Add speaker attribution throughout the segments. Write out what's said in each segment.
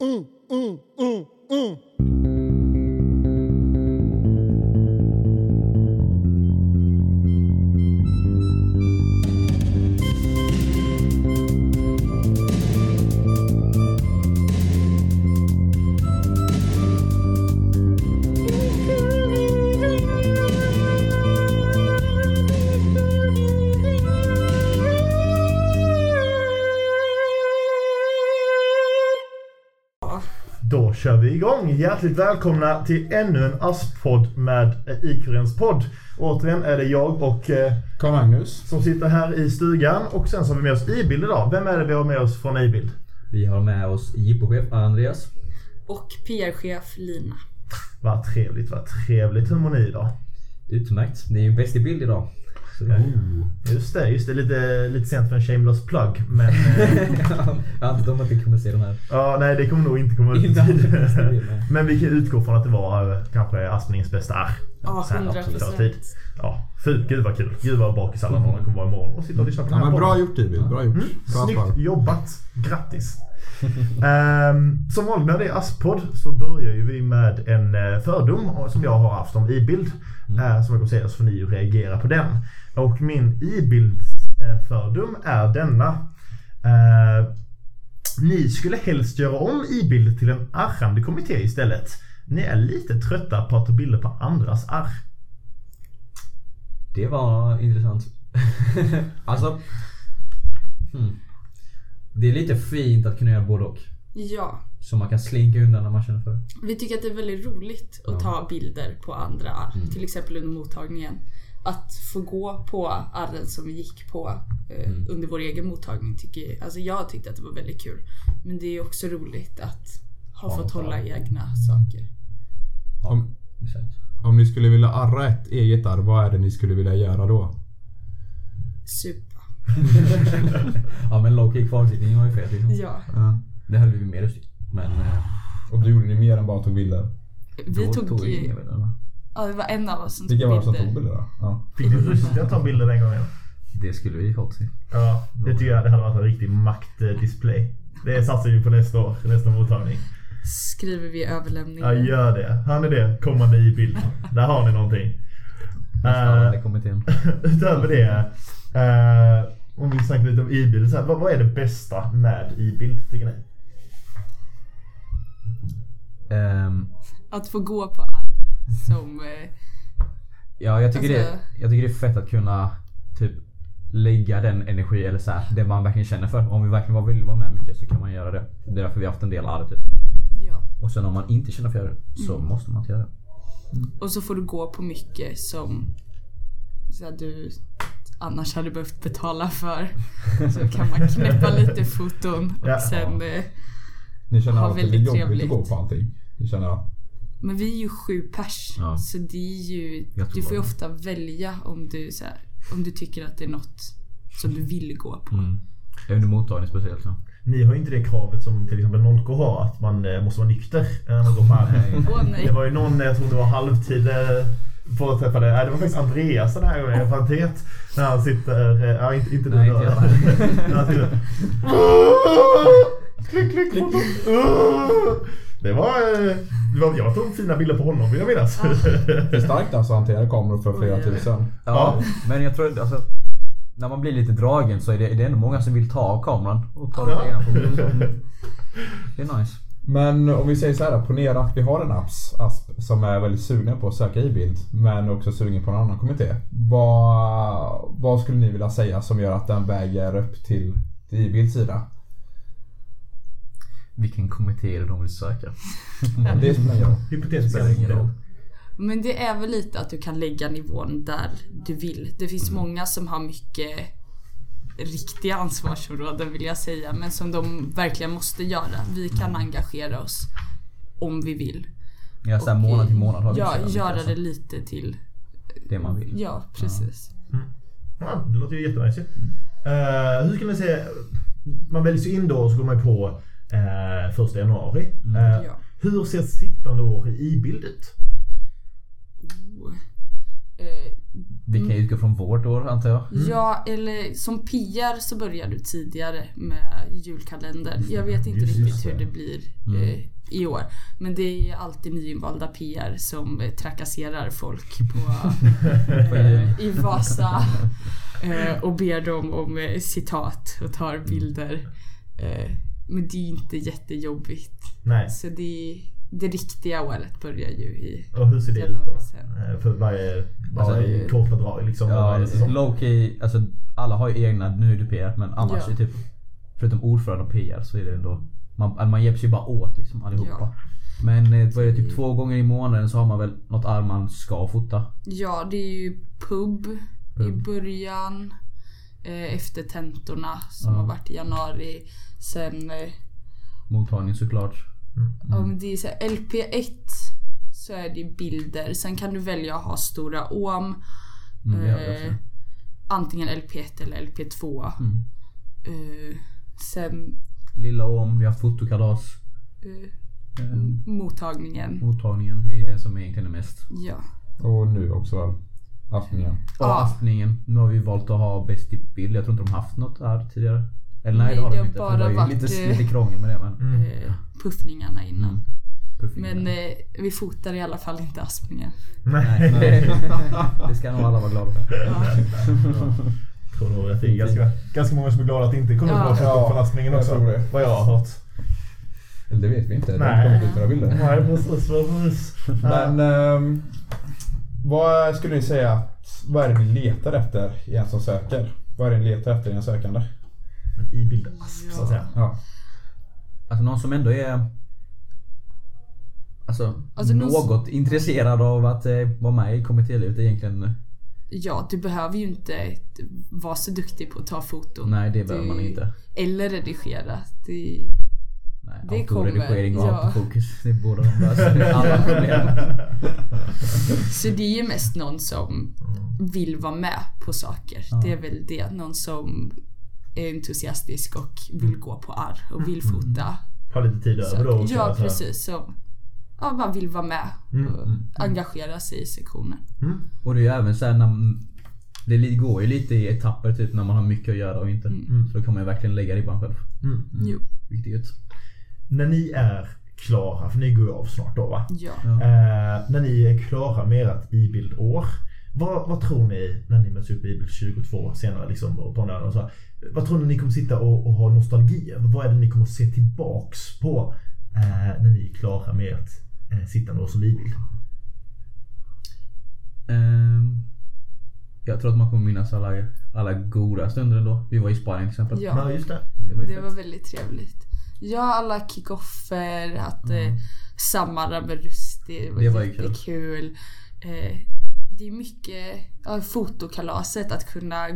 Speaker 1: Mm, mm, mm, mm.
Speaker 2: Då kör vi igång! Hjärtligt välkomna till ännu en ASP-podd med Ikurens podd. Återigen är det jag och eh,
Speaker 3: Karl Magnus.
Speaker 2: som sitter här i stugan och sen så har vi med oss Ibild idag. Vem är det vi har med oss från Ibild?
Speaker 4: Vi har med oss Jippochef Andreas.
Speaker 5: Och PR-chef Lina.
Speaker 2: Vad trevligt, vad trevligt. Hur mår ni idag?
Speaker 4: Utmärkt. Det är ju bäst i bild idag. Det
Speaker 2: Just det, just det. Lite, lite sent för en shameless plug. Men eh,
Speaker 4: Jag antar att vi kommer se den här.
Speaker 2: ja, nej det kommer nog inte komma ut. Men vi kan utgå från att det var eh, kanske Aspnings bästa R.
Speaker 5: Ja,
Speaker 2: Så här,
Speaker 5: 100
Speaker 2: absolut,
Speaker 5: procent.
Speaker 2: tid. Ja, fy, gud vad kul. Gud vad bakis alla några kommer vara imorgon och sitta och lyssna på den
Speaker 3: Ja,
Speaker 2: här
Speaker 3: men
Speaker 2: podden.
Speaker 3: bra gjort Ibil, bra gjort.
Speaker 2: Mm,
Speaker 3: Bra
Speaker 2: snyggt jobbat. Grattis. Ehm, som vanligt när det är Aspodd så börjar ju vi med en eh, fördom som jag har haft om i-bild. Eh, som jag kommer säga så får ni ju reagera på den. Och min i-bild-fördom är denna. Eh, ni skulle helst göra om i-bild till en arrande kommitté istället. Ni är lite trötta på att ta bilder på andras arr.
Speaker 4: Det var intressant. alltså. Hmm. Det är lite fint att kunna göra både och.
Speaker 5: Ja.
Speaker 4: Så man kan slinka undan när man känner för det.
Speaker 5: Vi tycker att det är väldigt roligt att ta bilder på andra arr.
Speaker 2: Mm.
Speaker 5: Till exempel under mottagningen. Att få gå på arren som vi gick på eh,
Speaker 2: Mm.
Speaker 5: under vår egen mottagning tycker alltså jag tyckte att det var väldigt kul. Men det är också roligt att ha fått hålla i egna saker.
Speaker 4: Ja,
Speaker 3: Om-. Om ni skulle vilja arra ett eget arv, vad är det ni skulle vilja göra då?
Speaker 5: Supa.
Speaker 4: Ja men low key kvarsittning var ju fel liksom.
Speaker 5: Ja.
Speaker 4: Det höll vi med lustigt. Men eh,
Speaker 3: Och då gjorde ni mer än bara tog bilder?
Speaker 5: Vi
Speaker 4: då
Speaker 5: tog,
Speaker 4: vi inga bilder, va?
Speaker 5: ja, det var en av oss som
Speaker 3: Vilka var det som
Speaker 5: bilder.
Speaker 3: tog bilder då? Ja.
Speaker 2: Fick ni lust att ta bilder den gången?
Speaker 4: Det skulle vi fått se.
Speaker 2: Ja, det tycker jag det hade varit en riktig maktdisplay. Det satsar vi på nästa år, nästa mottagning.
Speaker 5: Skriver vi överlämningen.
Speaker 2: Ja, gör det. Hör ni det? Kommande i bild. Där har ni någonting.
Speaker 4: Nästa
Speaker 2: Uh,
Speaker 4: kommittén.
Speaker 2: utöver det, eh, om vi snackar lite om i-bild. så här, Vad, vad är det bästa med i-bild, tycker ni?
Speaker 4: Ehm,
Speaker 5: Att få gå på arr som eh,
Speaker 4: Ja, jag tycker,
Speaker 5: Alltså-
Speaker 4: det, jag tycker det är fett att kunna typ lägga den energi eller så här, det man verkligen känner för. Om vi verkligen vill vara med mycket så kan man göra det. Det är därför vi har haft en del arv typ.
Speaker 5: Ja.
Speaker 4: Och sen om man inte känner för det så måste man inte göra det.
Speaker 5: Och så får du gå på mycket som så att du annars hade behövt betala för. Så kan man knäppa lite foton och
Speaker 2: Ja.
Speaker 5: sen... eh,
Speaker 3: Ni känner
Speaker 5: Ha
Speaker 3: att det blir
Speaker 5: väldigt
Speaker 3: jobbigt
Speaker 5: trevligt.
Speaker 3: att gå på allting? Det känner jag.
Speaker 5: Men vi är ju sju pers.
Speaker 4: Ja.
Speaker 5: Så det är ju... Du får ju
Speaker 4: det.
Speaker 5: ofta välja om du, så här, om du tycker att det är något som du vill gå på.
Speaker 4: Mm. Under mottagning speciellt så.
Speaker 2: Ni har ju inte det kravet som till exempel 0K har, att man eh, måste vara nykter när man går på
Speaker 5: nej.
Speaker 2: Det var ju någon, jag tror det var halvtid på att träffa det. Nej, det var faktiskt Andreas den här gången, parentes. När han sitter, eh, ja inte, inte du
Speaker 4: Nej,
Speaker 2: då.
Speaker 4: inte jag.
Speaker 2: När han sitter. Klick, klick, foto. Det var, eh, det var, jag tog fina bilder på honom vill jag minnas.
Speaker 3: Det är starkt alltså att hantera kameror för flera tusen.
Speaker 4: Ja,
Speaker 2: Ja.
Speaker 4: men jag tror alltså när man blir lite dragen så är det, det är ändå många som vill ta av kameran och ta
Speaker 2: Ja.
Speaker 4: det. Så Det är nice.
Speaker 3: Men om vi säger så här, ponera att vi har en apps, ASP som är väldigt sugen på att söka i bild men också sugen på en annan kommitté. Vad, vad skulle ni vilja säga som gör att den väger upp till, till i-bilds sida?
Speaker 4: Vilken kommitté är det de vill söka?
Speaker 3: Det spelar ingen roll.
Speaker 2: Hypotetiskt
Speaker 4: Spelar ingen roll.
Speaker 5: Men det är väl lite att du kan lägga nivån där du vill. Det finns många som har mycket riktiga ansvarsområden vill jag säga. Men som de verkligen måste göra. Vi kan engagera oss om vi vill.
Speaker 4: Ja, så här månad till månad har vi
Speaker 5: Ja,
Speaker 4: mycket,
Speaker 5: göra
Speaker 4: alltså.
Speaker 5: det lite till...
Speaker 4: det man vill.
Speaker 5: Ja, precis.
Speaker 2: Ja, det låter ju jättenice ju. Eh, hur ska man säga? Man väljs ju in då och så går man på uh, första januari. Eh,
Speaker 5: Ja.
Speaker 2: Hur ser sittande år i bild ut?
Speaker 5: Oh. Eh,
Speaker 4: Vi kan ju utgå från vårt år antar jag.
Speaker 5: Ja, eller som PR så börjar du tidigare med julkalender. Jag vet inte
Speaker 2: Just
Speaker 5: riktigt
Speaker 2: det.
Speaker 5: hur det blir eh, i år. Men det är alltid nyinvalda PR som eh, trakasserar folk på, eh, i Vasa. Eh, och ber dem om eh, citat och tar bilder. Eh, men det är inte jättejobbigt.
Speaker 2: Nej.
Speaker 5: Så det, det riktiga året börjar ju i
Speaker 2: Och hur ser det ut
Speaker 5: januari
Speaker 2: då? Eh, För varje,
Speaker 4: Alltså,
Speaker 2: i korta drag liksom.
Speaker 4: Ja,
Speaker 2: varje säsong.
Speaker 4: low key, alltså alla har ju egna, nu är det PR men annars
Speaker 5: Ja.
Speaker 4: är typ Förutom ordförande och PR så är det ändå Man, alltså, man hjälps ju bara åt liksom allihopa.
Speaker 5: Ja.
Speaker 4: Men eh, vad är det, typ två gånger i månaden så har man väl något arm man ska fota.
Speaker 5: Ja, det är ju pub, i
Speaker 4: Pub.
Speaker 5: början. Eh, efter tentorna som
Speaker 4: Ja.
Speaker 5: har varit i januari. Sen, eh,
Speaker 4: Mottagning såklart.
Speaker 5: Ja men det är så här, LP1 så är det bilder. Sen kan du välja att ha stora om.
Speaker 4: Mm,
Speaker 5: eh, antingen LP1 eller LP2.
Speaker 4: Mm.
Speaker 5: Eh, sen
Speaker 4: Lilla om, vi har fotokalas.
Speaker 5: eh,
Speaker 4: Eh,
Speaker 5: mottagningen.
Speaker 4: mottagningen är ju det som egentligen är mest.
Speaker 5: Ja.
Speaker 3: Och nu också väl. Aftningen.
Speaker 4: Och
Speaker 5: Ja.
Speaker 4: aftningen. Nu har vi valt att ha bäst i bild. Jag tror inte de haft något där tidigare. Eller nej,
Speaker 5: Nej,
Speaker 4: det har de inte.
Speaker 5: bara
Speaker 4: det var ju
Speaker 5: varit,
Speaker 4: lite,
Speaker 5: eh,
Speaker 4: lite krångel med det men.
Speaker 2: Mm.
Speaker 5: Puffningarna innan.
Speaker 4: Mm.
Speaker 5: Men eh, vi fotar i alla fall inte aspningen.
Speaker 2: Nej.
Speaker 4: Nej. det ska nog alla vara glada för.
Speaker 2: tror nog att det är ganska, ganska många som är glada att det inte kommer
Speaker 5: Ja.
Speaker 2: ja. på
Speaker 3: Ja,
Speaker 2: belastningen
Speaker 3: jag
Speaker 2: också.
Speaker 3: det.
Speaker 2: Vad jag har hört.
Speaker 3: Eller det vet vi inte. Det
Speaker 2: Nej.
Speaker 3: har inte kommit ut några bilder.
Speaker 2: Nej precis, precis.
Speaker 3: Men ehm, vad skulle ni säga att, vad är det ni letar efter i en som söker? Vad är det ni letar efter i en sökande?
Speaker 2: I bild asp så att säga.
Speaker 3: Ja.
Speaker 4: Alltså någon som ändå är Alltså,
Speaker 5: Alltså,
Speaker 4: något intresserad av att eh, vara med i kommittélivet egentligen.
Speaker 5: Ja, du behöver ju inte vara så duktig på att ta foton.
Speaker 4: Nej det behöver
Speaker 5: Du-
Speaker 4: man inte.
Speaker 5: Eller redigera. Det,
Speaker 4: Nej,
Speaker 5: Det
Speaker 4: autoredigering och
Speaker 5: kommer, ja.
Speaker 4: autofokus. Det är båda de löser alla problem.
Speaker 5: så det är ju mest någon som vill vara med på saker.
Speaker 4: Ja.
Speaker 5: Det är väl det. Någon som entusiastisk och vill gå på arr och vill fota.
Speaker 2: Ha lite tid över då
Speaker 5: Så,
Speaker 2: också.
Speaker 5: ja,
Speaker 2: alltså.
Speaker 5: precis. Som ja, bara vill vara med
Speaker 2: Mm,
Speaker 5: och engagera sig i sektionen.
Speaker 2: Mm.
Speaker 4: Och det är ju även såhär när man- det går ju lite i etapper typ när man har mycket att göra och inte. Så då kan man ju verkligen lägga ribban själv.
Speaker 2: Mm.
Speaker 5: Jo,
Speaker 4: gött.
Speaker 2: När ni är klara, för ni går ju av snart då va?
Speaker 5: ja.
Speaker 2: Eh, när ni är klara med ert ibildår. Vad, vad tror ni när ni möts upp i ibild 22 senare liksom och på och så Vad tror ni ni kommer sitta och, och ha nostalgi över? Vad är det ni kommer se tillbaks på eh, när ni är klara med ert eh, sittande år som ibild?
Speaker 4: Ehm, jag tror att man kommer minnas alla, alla goda stunder ändå. Vi var i Spanien till exempel.
Speaker 5: Ja.
Speaker 2: Ja, just det.
Speaker 4: Det var
Speaker 5: Det var väldigt trevligt. Ja, alla kickoffer, att eh, samarbeta med Rusty. Det var,
Speaker 4: Det var
Speaker 5: jättekul. Eh, det är mycket, ja, fotokalaset, att kunna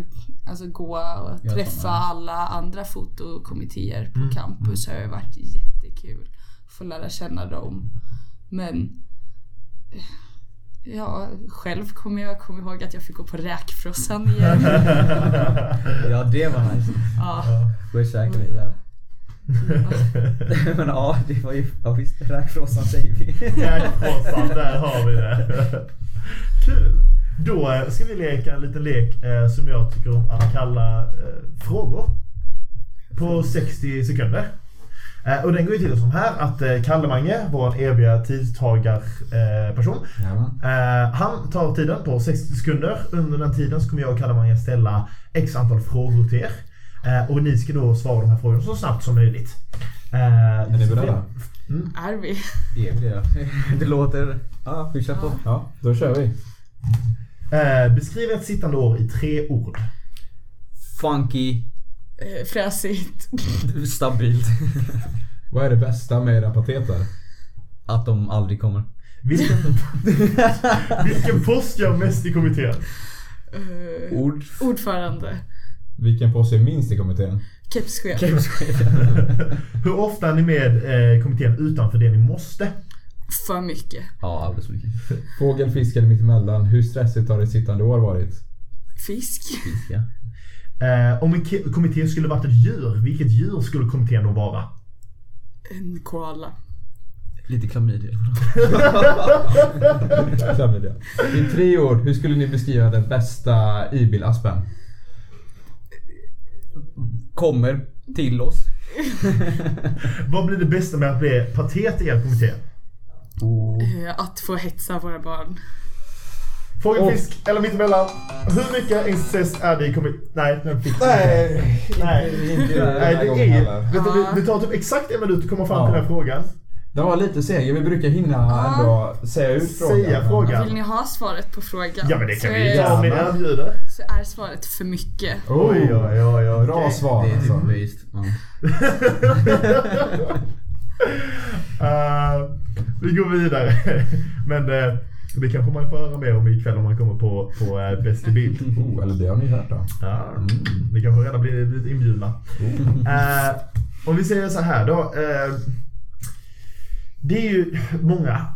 Speaker 5: alltså, gå och
Speaker 4: Ja,
Speaker 5: träffa alla andra fotokommittéer på
Speaker 2: Mm,
Speaker 5: campus har ju varit jättekul. Få lära känna dem. Men eh, Ja, själv kommer jag komma ihåg att jag fick gå på räkfrossan igen.
Speaker 4: Ja det var nice.
Speaker 5: ja.
Speaker 4: Säkert det där. Men ja, det var ju... Ja visst, räkfrossan säger vi.
Speaker 2: Räkfrossan, där har vi det. Kul! Då eh, ska vi leka en liten lek eh, som jag tycker om att kalla eh, frågor. På 60 sekunder. Eh, och den går ju till som här att eh, Kalle Mange, vår eviga tidstagarperson. Eh. Eh, han tar tiden på 60 sekunder. Under den tiden så kommer jag och Kalle Mange ställa x antal frågor till er. Eh, och ni ska då svara de här frågorna så snabbt som möjligt. Eh,
Speaker 3: Är ni beredda?
Speaker 5: Är vi?
Speaker 4: Är vi det? Det låter... Ja, vi kör på.
Speaker 3: Ja, då kör vi.
Speaker 2: Eh, beskriv ett sittande år i tre ord.
Speaker 4: Funky,
Speaker 5: Eh, fräsigt.
Speaker 4: stabilt.
Speaker 3: Vad är det bästa med era pateter?
Speaker 4: Att de aldrig kommer.
Speaker 2: Vilken, vilken post gör mest i kommittén?
Speaker 5: Eh,
Speaker 4: Ord.
Speaker 5: ordförande.
Speaker 3: Vilken post är minst i kommittén?
Speaker 5: Kepschef.
Speaker 2: Hur ofta är ni med eh, kommittén utanför det ni måste?
Speaker 5: För mycket.
Speaker 4: Ja, alldeles för mycket.
Speaker 3: Fågel, fisk eller mittemellan? Hur stressigt har det sittande år varit?
Speaker 5: Fisk.
Speaker 4: Fiska.
Speaker 2: Eh, om en kommitté skulle varit ett djur, vilket djur skulle kommittén då vara?
Speaker 5: En koala.
Speaker 4: Lite klamydia.
Speaker 3: Klamydia. I tre ord, hur skulle ni beskriva den bästa i-bil-aspen?
Speaker 4: Kommer till oss.
Speaker 2: Vad blir det bästa med att bli patet i er kommitté?
Speaker 5: Eh, Att få hetsa våra barn.
Speaker 2: Fågelfisk eller mittemellan? Hur mycket incest är det i kommittén? Nej, den fick
Speaker 3: Nej,
Speaker 2: Nej.
Speaker 3: inte den
Speaker 2: Nej, det är
Speaker 3: heller.
Speaker 2: vet du, det- Det tar typ exakt en minut att komma fram till
Speaker 3: Ja.
Speaker 2: den här frågan.
Speaker 3: Den var lite seg. Vi brukar hinna ändå säga ut frågan.
Speaker 2: Säga frågan.
Speaker 5: Vill ni ha svaret på frågan?
Speaker 2: Ja men det kan
Speaker 5: så
Speaker 2: vi om ni erbjuder.
Speaker 5: Så är svaret för mycket.
Speaker 3: Oh,
Speaker 2: Oj, oj, oj, oj.
Speaker 3: Bra
Speaker 2: okej.
Speaker 3: svar
Speaker 4: Det är
Speaker 3: alltså.
Speaker 4: typ. Ja.
Speaker 2: Eh, vi går vidare. Men det kanske man får höra mer om ikväll om man kommer på, på uh, Bäst i bild.
Speaker 3: Oh, eller det har ni hört då.
Speaker 2: Ja, mm, ni kanske redan blir lite inbjudna. Eh, om vi säger så här då. eh, det är ju många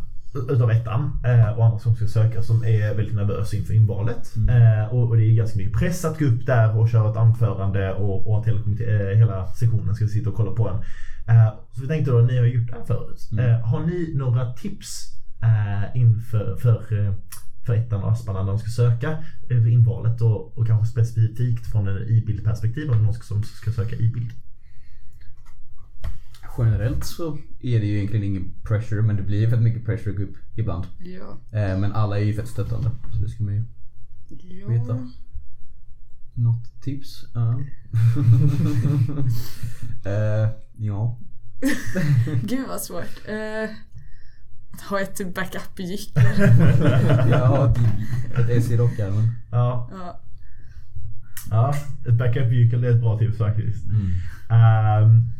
Speaker 2: utav ettan eh, och andra som ska söka som är väldigt nervösa inför invalet. Eh, och, det är ganska mycket press att gå upp där och köra ett anförande och, och att hela, eh, hela sektionen ska sitta och kolla på en. Eh, så vi tänkte då, ni har gjort det här förut. Eh, har ni några tips eh, inför för, för ettan och asparna när de ska söka över invalet och, och kanske specifikt från en i-bildperspektiv om någon som ska söka i-bild?
Speaker 4: Generellt så är det ju egentligen ingen pressure men det blir ju fett mycket pressure att gå upp ibland.
Speaker 5: Ja.
Speaker 4: Men alla är ju fett stöttande. Så det ska man ju
Speaker 5: ja.
Speaker 4: veta. Något tips? Ja. eh, ja.
Speaker 5: Gud vad svårt. Att ha ett backup-gyckel.
Speaker 4: ja, ett S i rockärmen.
Speaker 2: Ja,
Speaker 5: ja.
Speaker 2: ja ett backup-gyckel är ett bra tips faktiskt.
Speaker 4: Mm.
Speaker 2: Ehm,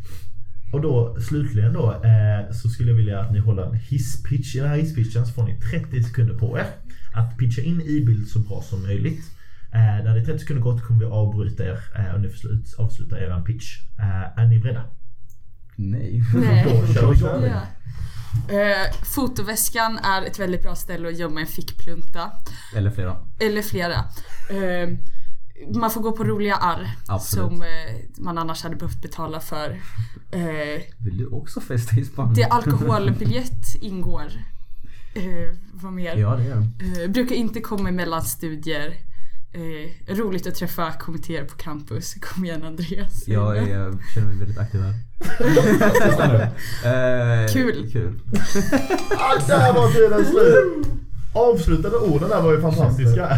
Speaker 2: och då slutligen då eh, så skulle jag vilja att ni håller en hisspitch. I den här hisspitchen så får ni 30 sekunder på er att pitcha in i-bild så bra som möjligt. Eh, när det är 30 sekunder gått kommer vi avbryta er eh, och ni får slut, avsluta er pitch. Eh, är ni beredda?
Speaker 4: Nej.
Speaker 5: Nej.
Speaker 2: Kör.
Speaker 5: Ja. Eh, fotoväskan är ett väldigt bra ställe att gömma en fickplunta.
Speaker 4: Eller flera.
Speaker 5: Eller flera. Eh, man får gå på roliga arr
Speaker 4: Absolut.
Speaker 5: som eh, man annars hade behövt betala för. Eh,
Speaker 4: Vill du också festa i Spanien?
Speaker 5: det alkoholbiljett ingår. Eh, vad mer?
Speaker 4: Ja det gör det.
Speaker 5: Eh, brukar inte komma emellan studier. Eh, roligt att träffa kommittéer på campus. Kom igen Andreas.
Speaker 4: Jag, är, jag känner mig väldigt aktiv här. Eh,
Speaker 5: Kul.
Speaker 4: kul.
Speaker 2: Ah, där var tiden slut! Avslutande orden där var ju fantastiska.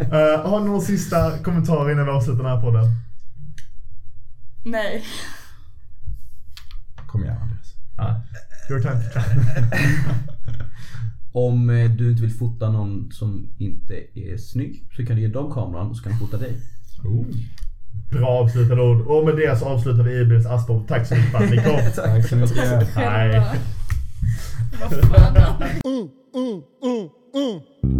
Speaker 2: Eh, har ni någon sista kommentar innan vi avslutar den här podden?
Speaker 5: Nej.
Speaker 3: Kom igen Andreas.
Speaker 2: Ja. Your time to.
Speaker 4: Om eh, du inte vill fota någon som inte är snygg så kan du ge dem kameran och så kan de fota dig.
Speaker 2: Bra avslutande ord. Och med det så avslutar vi Ibils Aspop. Tack så mycket för att ni kom.
Speaker 3: Tack så mycket.
Speaker 2: Hej.
Speaker 5: Vad fan.
Speaker 1: Mm, mm, mm.